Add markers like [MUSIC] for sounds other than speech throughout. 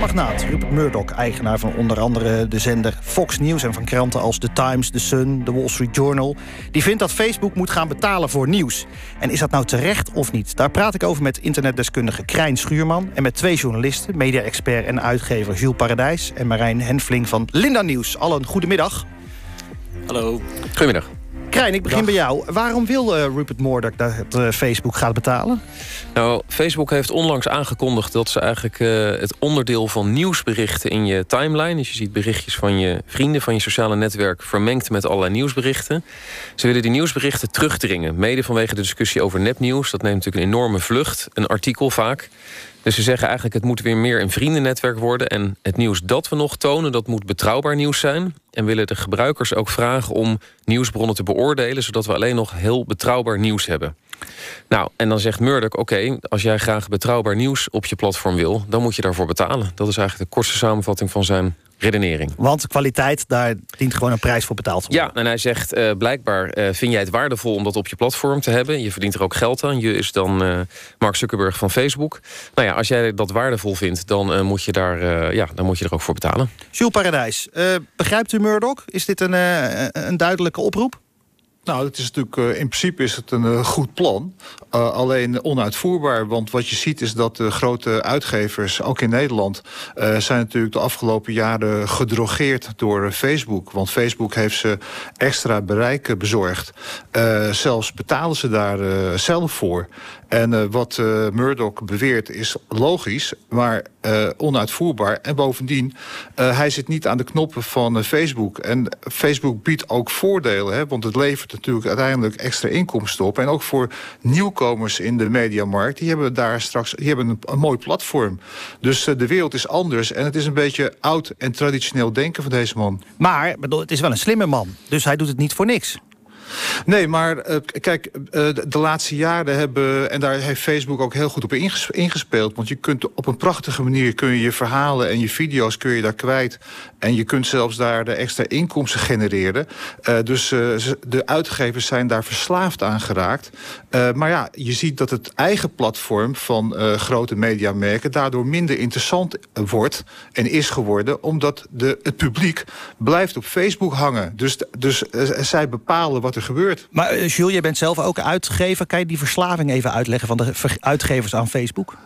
Magnaat Rupert Murdoch, eigenaar van onder andere de zender Fox News... en van kranten als The Times, The Sun, The Wall Street Journal... die vindt dat Facebook moet gaan betalen voor nieuws. En is dat nou terecht of niet? Daar praat ik over met internetdeskundige Krijn Schuurman... en met twee journalisten, media-expert en uitgever Jules Paradijs... en Marijn Henfling van Linda Nieuws. Allen, goedemiddag. Hallo. Goedemiddag. Krijn, ik begin bij jou. Waarom wil uh, Rupert Murdoch dat uh, Facebook gaat betalen? Nou, Facebook heeft onlangs aangekondigd dat ze eigenlijk uh, het onderdeel van nieuwsberichten in je timeline, dus je ziet berichtjes van je vrienden, van je sociale netwerk, vermengd met allerlei nieuwsberichten. Ze willen die nieuwsberichten terugdringen, mede vanwege de discussie over nepnieuws. Dat neemt natuurlijk een enorme vlucht, een artikel vaak. Dus ze zeggen eigenlijk het moet weer meer een vriendennetwerk worden. En het nieuws dat we nog tonen, dat moet betrouwbaar nieuws zijn. En willen de gebruikers ook vragen om nieuwsbronnen te beoordelen... zodat we alleen nog heel betrouwbaar nieuws hebben. Nou, en dan zegt Murdoch, oké, als jij graag betrouwbaar nieuws op je platform wil... dan moet je daarvoor betalen. Dat is eigenlijk de kortste samenvatting van zijn redenering. Want kwaliteit, daar dient gewoon een prijs voor betaald te worden. Ja, en hij zegt uh, blijkbaar uh, vind jij het waardevol om dat op je platform te hebben. Je verdient er ook geld aan. Je is dan uh, Mark Zuckerberg van Facebook. Nou ja, als jij dat waardevol vindt, dan, moet, je daar, ja, dan moet je er ook voor betalen. Jules Paradijs, begrijpt u Murdoch? Is dit een, een duidelijke oproep? Nou, het is natuurlijk, uh, in principe is het een uh, goed plan. Uh, alleen onuitvoerbaar. Want wat je ziet is dat de grote uitgevers, ook in Nederland... zijn natuurlijk de afgelopen jaren gedrogeerd door Facebook. Want Facebook heeft ze extra bereik bezorgd. zelfs betalen ze daar zelf voor. En wat Murdoch beweert is logisch, maar uh, onuitvoerbaar. En bovendien, hij zit niet aan de knoppen van Facebook. En Facebook biedt ook voordelen, hè, want het levert natuurlijk uiteindelijk extra inkomsten op. En ook voor nieuwkomers in de mediamarkt, die hebben daar straks die hebben een, een mooi platform. Dus de wereld is anders en het is een beetje oud en traditioneel denken van deze man. Maar bedoel, het is wel een slimme man, dus hij doet het niet voor niks. Nee, maar uh, kijk, uh, de, laatste jaren hebben... en daar heeft Facebook ook heel goed op ingespeeld... want je kunt op een prachtige manier kun je, je verhalen en je video's kun je daar kwijt... en je kunt zelfs daar de extra inkomsten genereren. Uh, dus de uitgevers zijn daar verslaafd aan geraakt. maar ja, je ziet dat het eigen platform van grote mediamerken... daardoor minder interessant wordt en is geworden... omdat de, het publiek blijft op Facebook hangen. Dus, dus zij bepalen wat er gebeurt. Maar uh, Jules, jij bent zelf ook uitgever. Kan je die verslaving even uitleggen van de uitgevers aan Facebook?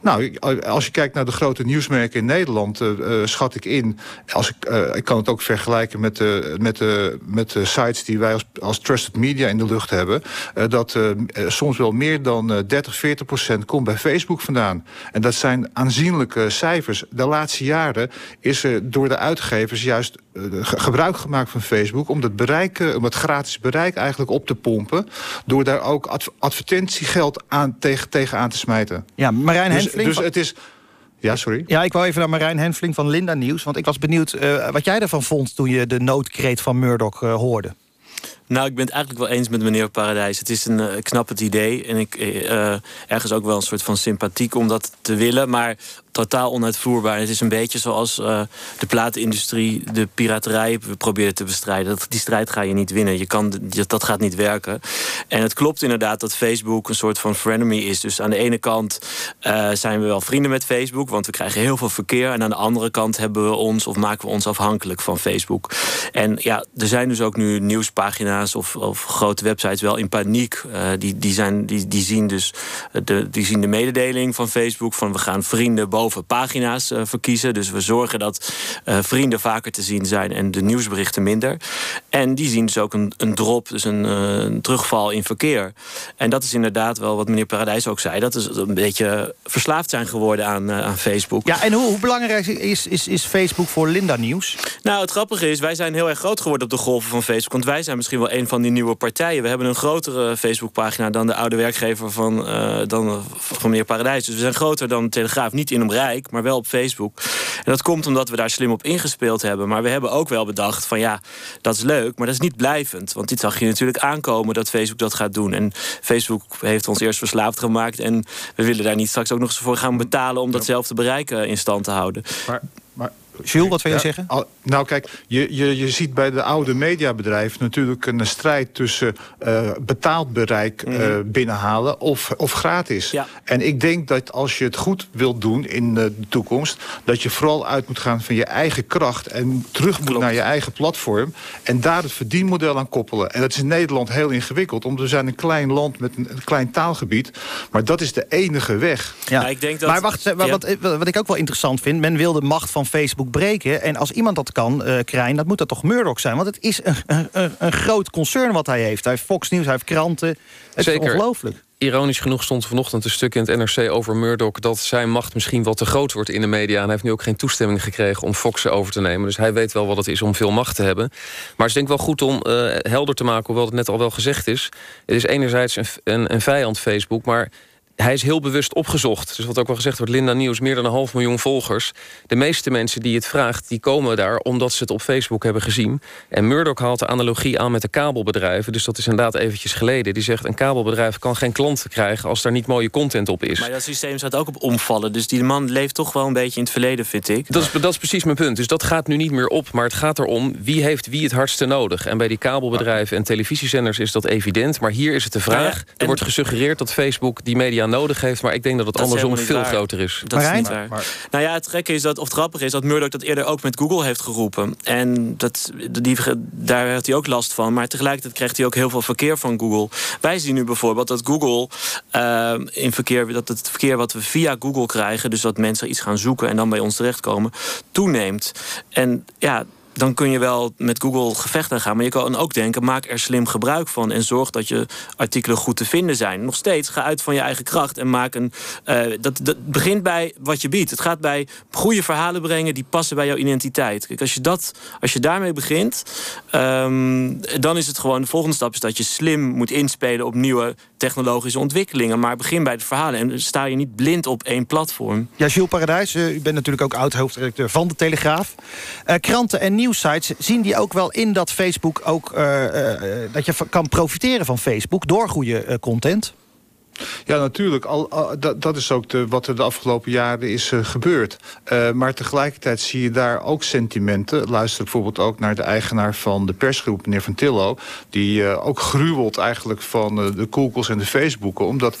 Nou, als je kijkt naar de grote nieuwsmerken in Nederland, uh, schat ik in. Als ik, uh, ik kan het ook vergelijken met de, met de, met de sites die wij als, als trusted media in de lucht hebben. dat soms wel meer dan 30, 40 procent komt bij Facebook vandaan. En dat zijn aanzienlijke cijfers. De laatste jaren is er door de uitgevers juist gebruik gemaakt van Facebook om dat bereik, om het gratis bereik eigenlijk op te pompen. Door daar ook advertentiegeld aan, tegen, tegen aan te smijten. Ja, Marijn dus, dus het is. Ja, sorry. Ja, ik wou even naar Marijn Henfling van Linda Nieuws. Want ik was benieuwd uh, wat jij ervan vond toen je de noodkreet van Murdoch uh, hoorde. Nou, ik ben het eigenlijk wel eens met meneer Paradijs. Het is een uh, knap het idee. En ik uh, ergens ook wel een soort van sympathiek om dat te willen. Maar totaal onuitvoerbaar. Het is een beetje zoals uh, de platenindustrie de piraterij probeert te bestrijden. Dat, die strijd ga je niet winnen. Je kan, dat gaat niet werken. En het klopt inderdaad dat Facebook een soort van frenemy is. Dus aan de ene kant uh, zijn we wel vrienden met Facebook, want we krijgen heel veel verkeer. En aan de andere kant hebben we ons of maken we ons afhankelijk van Facebook. En ja, er zijn dus ook nu nieuwspagina's of, of grote websites wel in paniek. Uh, die, die, zijn, die, die, zien dus de, die zien de mededeling van Facebook van we gaan vrienden boven pagina's uh, verkiezen. Dus we zorgen dat uh, vrienden vaker te zien zijn en de nieuwsberichten minder. En die zien dus ook een, een drop, dus een, uh, een, terugval in verkeer. En dat is inderdaad wel wat meneer Paradijs ook zei. Dat is een beetje verslaafd zijn geworden aan, aan Facebook. Ja, en hoe, hoe belangrijk is, is, is Facebook voor Linda Nieuws? Nou, het grappige is, wij zijn heel erg groot geworden op de golven van Facebook. Want wij zijn misschien wel een van die nieuwe partijen. We hebben een grotere Facebookpagina dan de oude werkgever van, dan, van meneer Paradijs. Dus we zijn groter dan de Telegraaf. Niet in rijk, maar wel op Facebook. En dat komt omdat we daar slim op ingespeeld hebben. Maar we hebben ook wel bedacht van ja, dat is leuk, maar dat is niet blijvend. Want dit zag je natuurlijk aankomen dat Facebook dat gaat doen. En Facebook heeft ons eerst verslaafd gemaakt. En we willen daar niet straks ook nog eens voor gaan betalen om datzelfde bereik in stand te houden. Maar Jules, wat wil je zeggen? nou kijk, je, je, je ziet bij de oude mediabedrijven natuurlijk een strijd tussen uh, betaald bereik uh, binnenhalen of, of gratis. Ja. En ik denk dat als je het goed wilt doen in de toekomst, dat je vooral uit moet gaan van je eigen kracht en terug moet naar je eigen platform en daar het verdienmodel aan koppelen. En dat is in Nederland heel ingewikkeld, omdat we zijn een klein land met een, klein taalgebied. Maar dat is de enige weg. Ja, ik denk dat, maar wacht, wat, wat, ik ook wel interessant vind, men wil de macht van Facebook breken. En als iemand dat kan, uh, Krijn, dat moet dat toch Murdoch zijn? Want het is een, een, een groot concern wat hij heeft. Hij heeft Fox News, hij heeft kranten. Het Zeker. is ongelooflijk ironisch genoeg stond vanochtend een stuk in het NRC over Murdoch... dat zijn macht misschien wat te groot wordt in de media... en hij heeft nu ook geen toestemming gekregen om Fox over te nemen. Dus hij weet wel wat het is om veel macht te hebben. Maar het is denk ik wel goed om uh, helder te maken... hoewel het net al wel gezegd is. Het is enerzijds een, een, een vijand Facebook... maar hij is heel bewust opgezocht. Dus wat ook wel gezegd wordt, Linda Nieuws, meer dan een half miljoen volgers. De meeste mensen die het vraagt, die komen daar omdat ze het op Facebook hebben gezien. En Murdoch haalt de analogie aan met de kabelbedrijven. Dus dat is inderdaad eventjes geleden. Die zegt, een kabelbedrijf kan geen klanten krijgen als daar niet mooie content op is. Maar dat systeem staat ook op omvallen. Dus die man leeft toch wel een beetje in het verleden, vind ik. Dat is, dat is precies mijn punt. Dus dat gaat nu niet meer op. Maar het gaat erom, wie heeft wie het hardste nodig. En bij die kabelbedrijven en televisiezenders is dat evident. Maar hier is het de vraag. er wordt gesuggereerd dat Facebook die media nodig heeft. Maar ik denk dat het andersom veel groter is. Dat is niet waar. Nou ja, het gekke is dat, of het grappige is... dat Murdoch dat eerder ook met Google heeft geroepen. En dat, die, daar had hij ook last van. Maar tegelijkertijd krijgt hij ook heel veel verkeer van Google. Wij zien nu bijvoorbeeld dat Google uh, in verkeer... dat het verkeer wat we via Google krijgen... dus dat mensen iets gaan zoeken en dan bij ons terechtkomen... toeneemt. En ja, dan kun je wel met Google gevechten gaan. Maar je kan ook denken, maak er slim gebruik van. En zorg dat je artikelen goed te vinden zijn. Nog steeds, ga uit van je eigen kracht. En maak een. Uh, dat, dat begint bij wat je biedt. Het gaat bij goede verhalen brengen die passen bij jouw identiteit. Kijk, als je, dat, als je daarmee begint, um, dan is het gewoon. De volgende stap is dat je slim moet inspelen op nieuwe technologische ontwikkelingen. Maar begin bij de verhalen. En sta je niet blind op één platform. Ja, Jules Paradijs, uh, u bent natuurlijk ook oud-hoofdredacteur van de Telegraaf. Uh, kranten en nieuwsites, zien die ook wel in dat Facebook ook... Uh, dat je kan profiteren van Facebook door goede content? Ja, natuurlijk. Al, dat, dat, is ook de, wat er de afgelopen jaren is uh, gebeurd. Uh, maar tegelijkertijd zie je daar ook sentimenten. Luister bijvoorbeeld ook naar de eigenaar van de persgroep, meneer Van Tillo... die uh, ook gruwelt eigenlijk van de Googles en de Facebooken... omdat 75%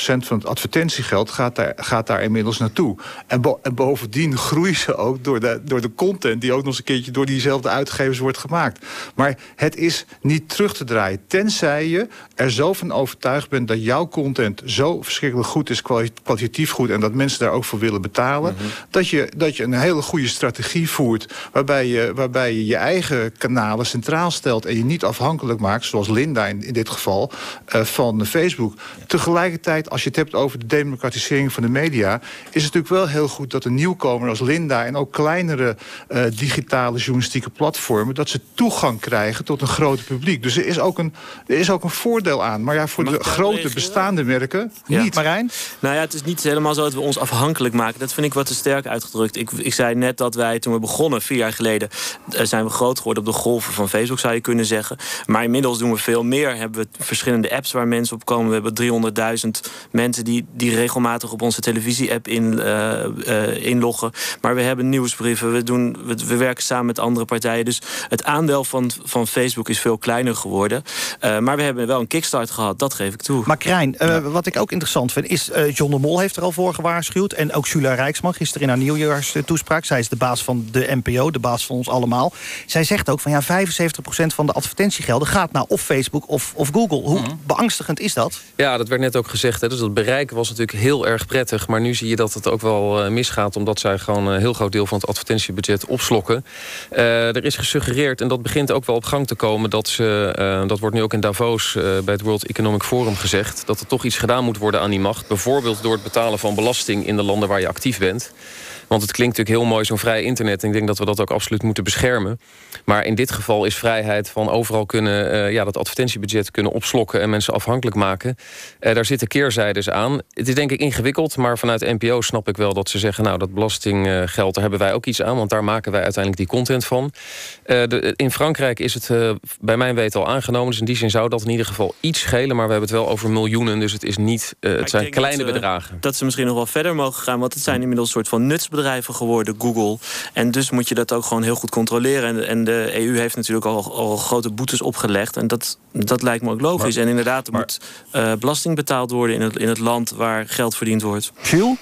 van het advertentiegeld gaat daar, gaat daar inmiddels naartoe. En, en bovendien [LAUGHS] groeien ze ook door de, door de content... die ook nog eens een keertje door diezelfde uitgevers wordt gemaakt. Maar het is niet terug te draaien. Tenzij je er zo van overtuigd bent... dat jouw content zo verschrikkelijk goed is, kwalitatief goed... en dat mensen daar ook voor willen betalen... Mhm. dat, je, dat je een hele goede strategie voert... waarbij je, waarbij je je eigen kanalen centraal stelt... en je niet afhankelijk maakt, zoals Linda in, in dit geval, uh, van Facebook. Tegelijkertijd, als je het hebt over de democratisering van de media... is het natuurlijk wel heel goed dat een nieuwkomer als Linda... en ook kleinere uh, digitale journalistieke platformen... dat ze toegang krijgen tot een groot publiek. Dus er is ook een, er is ook een voordeel aan. Maar ja, voor de grote bestaande merken niet. Marijn? Nou ja, het is niet helemaal zo dat we ons afhankelijk maken. Dat vind ik wat te sterk uitgedrukt. Ik, ik zei net dat wij toen we begonnen, vier jaar geleden... Uh, zijn we groot geworden op de golven van Facebook, zou je kunnen zeggen. Maar inmiddels doen we veel meer. Hebben we verschillende apps waar mensen op komen. We hebben 300.000 mensen die, die regelmatig op onze televisie-app in, uh, uh, inloggen. Maar we hebben nieuwsbrieven. We, doen, we, we, werken samen met andere partijen. Dus het aandeel van, van Facebook is veel kleiner geworden. maar we hebben wel een kickstart gehad, dat geef ik toe. Maar Uh, wat ik ook interessant vind... is uh, John de Mol heeft er al voor gewaarschuwd. En ook Julia Rijksman, gisteren in haar nieuwjaarstoespraak. Zij is de baas van de NPO, de baas van ons allemaal. Zij zegt ook van ja, 75% van de advertentiegelden... gaat naar of Facebook of, of Google. Hoe mhm. beangstigend is dat? Ja, dat werd net ook gezegd. Hè. Dus dat bereik was natuurlijk heel erg prettig. Maar nu zie je dat het ook wel uh, misgaat... omdat zij gewoon een heel groot deel van het advertentiebudget opslokken. er is gesuggereerd, en dat begint ook wel op gang te komen... dat ze, dat wordt nu ook in Davos bij het World Economic Forum gezegd dat er toch iets gedaan moet worden aan die macht. Bijvoorbeeld door het betalen van belasting in de landen waar je actief bent. Want het klinkt natuurlijk heel mooi, zo'n vrij internet. En ik denk dat we dat ook absoluut moeten beschermen. Maar in dit geval is vrijheid van overal kunnen... Uh, ja, dat advertentiebudget kunnen opslokken en mensen afhankelijk maken. Uh, daar zitten keerzijdes aan. Het is denk ik ingewikkeld, maar vanuit NPO snap ik wel dat ze zeggen... nou, dat belastinggeld, daar hebben wij ook iets aan... want daar maken wij uiteindelijk die content van. Uh, de, in Frankrijk is het bij mijn weten al aangenomen. Dus in die zin zou dat in ieder geval iets schelen. Maar we hebben het wel over miljoenen, dus het, is niet, het zijn kleine bedragen. Dat ze misschien nog wel verder mogen gaan... want het zijn inmiddels een soort van nutsbedragen techbedrijven geworden, Google. En dus moet je dat ook gewoon heel goed controleren. En, en de EU heeft natuurlijk al, al grote boetes opgelegd. En dat, dat lijkt me ook logisch. en inderdaad, er moet uh, belasting betaald worden in het, in het land waar geld verdiend wordt.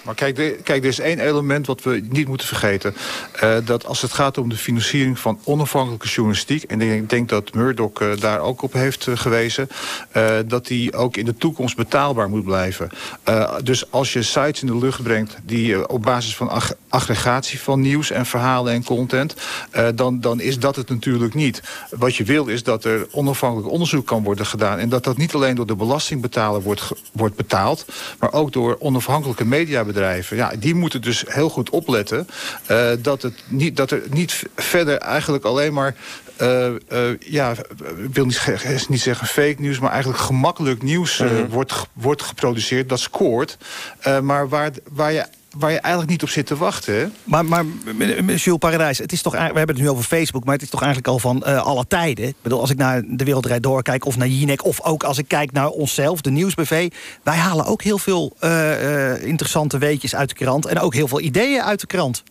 Maar kijk, de, kijk, er is één element wat we niet moeten vergeten. Uh, dat als het gaat om de financiering van onafhankelijke journalistiek... en ik denk dat Murdoch uh, daar ook op heeft gewezen... dat die ook in de toekomst betaalbaar moet blijven. dus als je sites in de lucht brengt... die op basis van aggregatie van nieuws en verhalen en content... dan, dan is dat het natuurlijk niet. Wat je wil is dat er onafhankelijk onderzoek kan worden gedaan... en dat dat niet alleen door de belastingbetaler wordt, wordt betaald... maar ook door onafhankelijke mediabedrijven. Ja, die moeten dus heel goed opletten... Uh, dat, het niet, dat er niet verder eigenlijk alleen maar uh, uh, ja, ik wil niet, niet, zeggen fake nieuws... maar eigenlijk gemakkelijk nieuws uh, mm -hmm. wordt, wordt geproduceerd. Dat scoort. maar waar, waar je waar je eigenlijk niet op zit te wachten. Maar, maar Jules Paradijs, het is toch, we hebben het nu over Facebook... maar het is toch eigenlijk al van uh, alle tijden. Ik bedoel, als ik naar De Wereldrijd Door kijk of naar Jinek... of ook als ik kijk naar onszelf, de Nieuwsbv... wij halen ook heel veel uh, uh, interessante weetjes uit de krant... en ook heel veel ideeën uit de krant.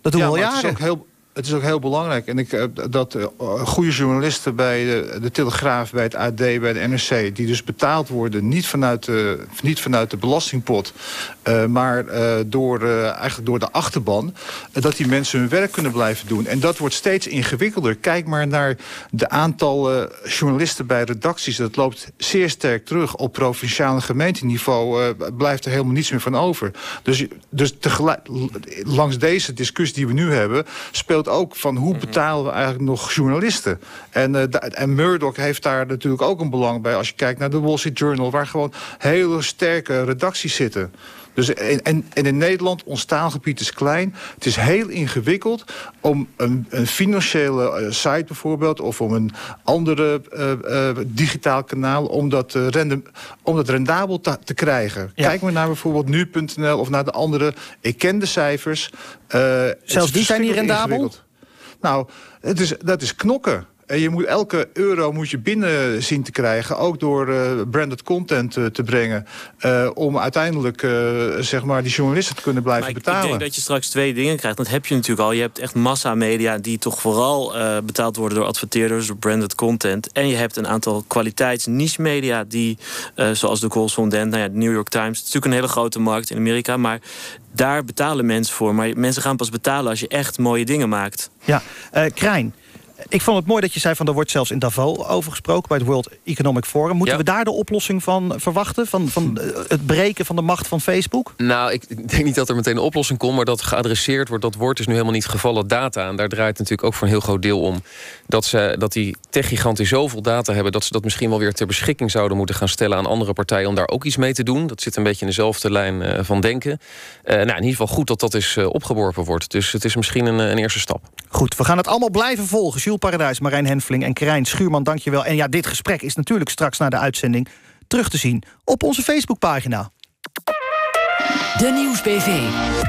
Dat doen ja, we al jaren. Het is ook heel, het is ook heel belangrijk. En ik, dat uh, goede journalisten bij de, de, Telegraaf, bij het AD, bij de NRC... die dus betaald worden, niet vanuit de, niet vanuit de belastingpot... Uh, maar door, eigenlijk door de achterban... dat die mensen hun werk kunnen blijven doen. En dat wordt steeds ingewikkelder. Kijk maar naar de aantal journalisten bij redacties. Dat loopt zeer sterk terug. Op provinciaal en gemeenteniveau blijft er helemaal niets meer van over. Dus, dus tegelijk, langs deze discussie die we nu hebben... speelt ook van hoe betalen we eigenlijk nog journalisten. En, uh, en Murdoch heeft daar natuurlijk ook een belang bij... als je kijkt naar de Wall Street Journal... waar gewoon hele sterke redacties zitten. Dus en, en, en, in Nederland, ons taalgebied is klein. Het is heel ingewikkeld om een, een financiële uh, site bijvoorbeeld... of om een andere uh, uh, digitaal kanaal... om dat, om dat rendabel te, te krijgen. Ja. Kijk maar naar bijvoorbeeld nu.nl of naar de andere. Ik ken de cijfers. Zelfs die zijn niet rendabel? Nou, het is, dat is knokken. En je moet elke euro moet je binnen zien te krijgen. Ook door uh, branded content uh, te brengen. Uh, om uiteindelijk zeg maar die journalisten te kunnen blijven maar betalen. Ik denk dat je straks twee dingen krijgt. Dat heb je natuurlijk al. Je hebt echt massamedia die toch vooral betaald worden door adverteerders. Door branded content. En je hebt een aantal kwaliteits niche media. Die zoals de correspondent. Nou ja, de New York Times. Het is natuurlijk een hele grote markt in Amerika. Maar daar betalen mensen voor. Maar mensen gaan pas betalen als je echt mooie dingen maakt. Ja, Krijn. Ik vond het mooi dat je zei van er wordt zelfs in Davos over gesproken bij het World Economic Forum. Moeten ja. we daar de oplossing van verwachten? Van, van het breken van de macht van Facebook? Nou, ik denk niet dat er meteen een oplossing komt, maar dat geadresseerd wordt. Dat woord is nu helemaal niet gevallen data. En daar draait natuurlijk ook voor een heel groot deel om. Dat, ze, dat die techgiganten zoveel data hebben dat ze dat misschien wel weer ter beschikking zouden moeten gaan stellen aan andere partijen om daar ook iets mee te doen. Dat zit een beetje in dezelfde lijn uh, van denken. Uh, nou, in ieder geval goed dat dat is opgeworpen wordt. Dus het is misschien een, een eerste stap. Goed, we gaan het allemaal blijven volgen. Paradijs, Marijn Henfling en Krijn Schuurman, dankjewel. En ja, dit gesprek is natuurlijk straks na de uitzending terug te zien op onze Facebookpagina. De Nieuwsbv.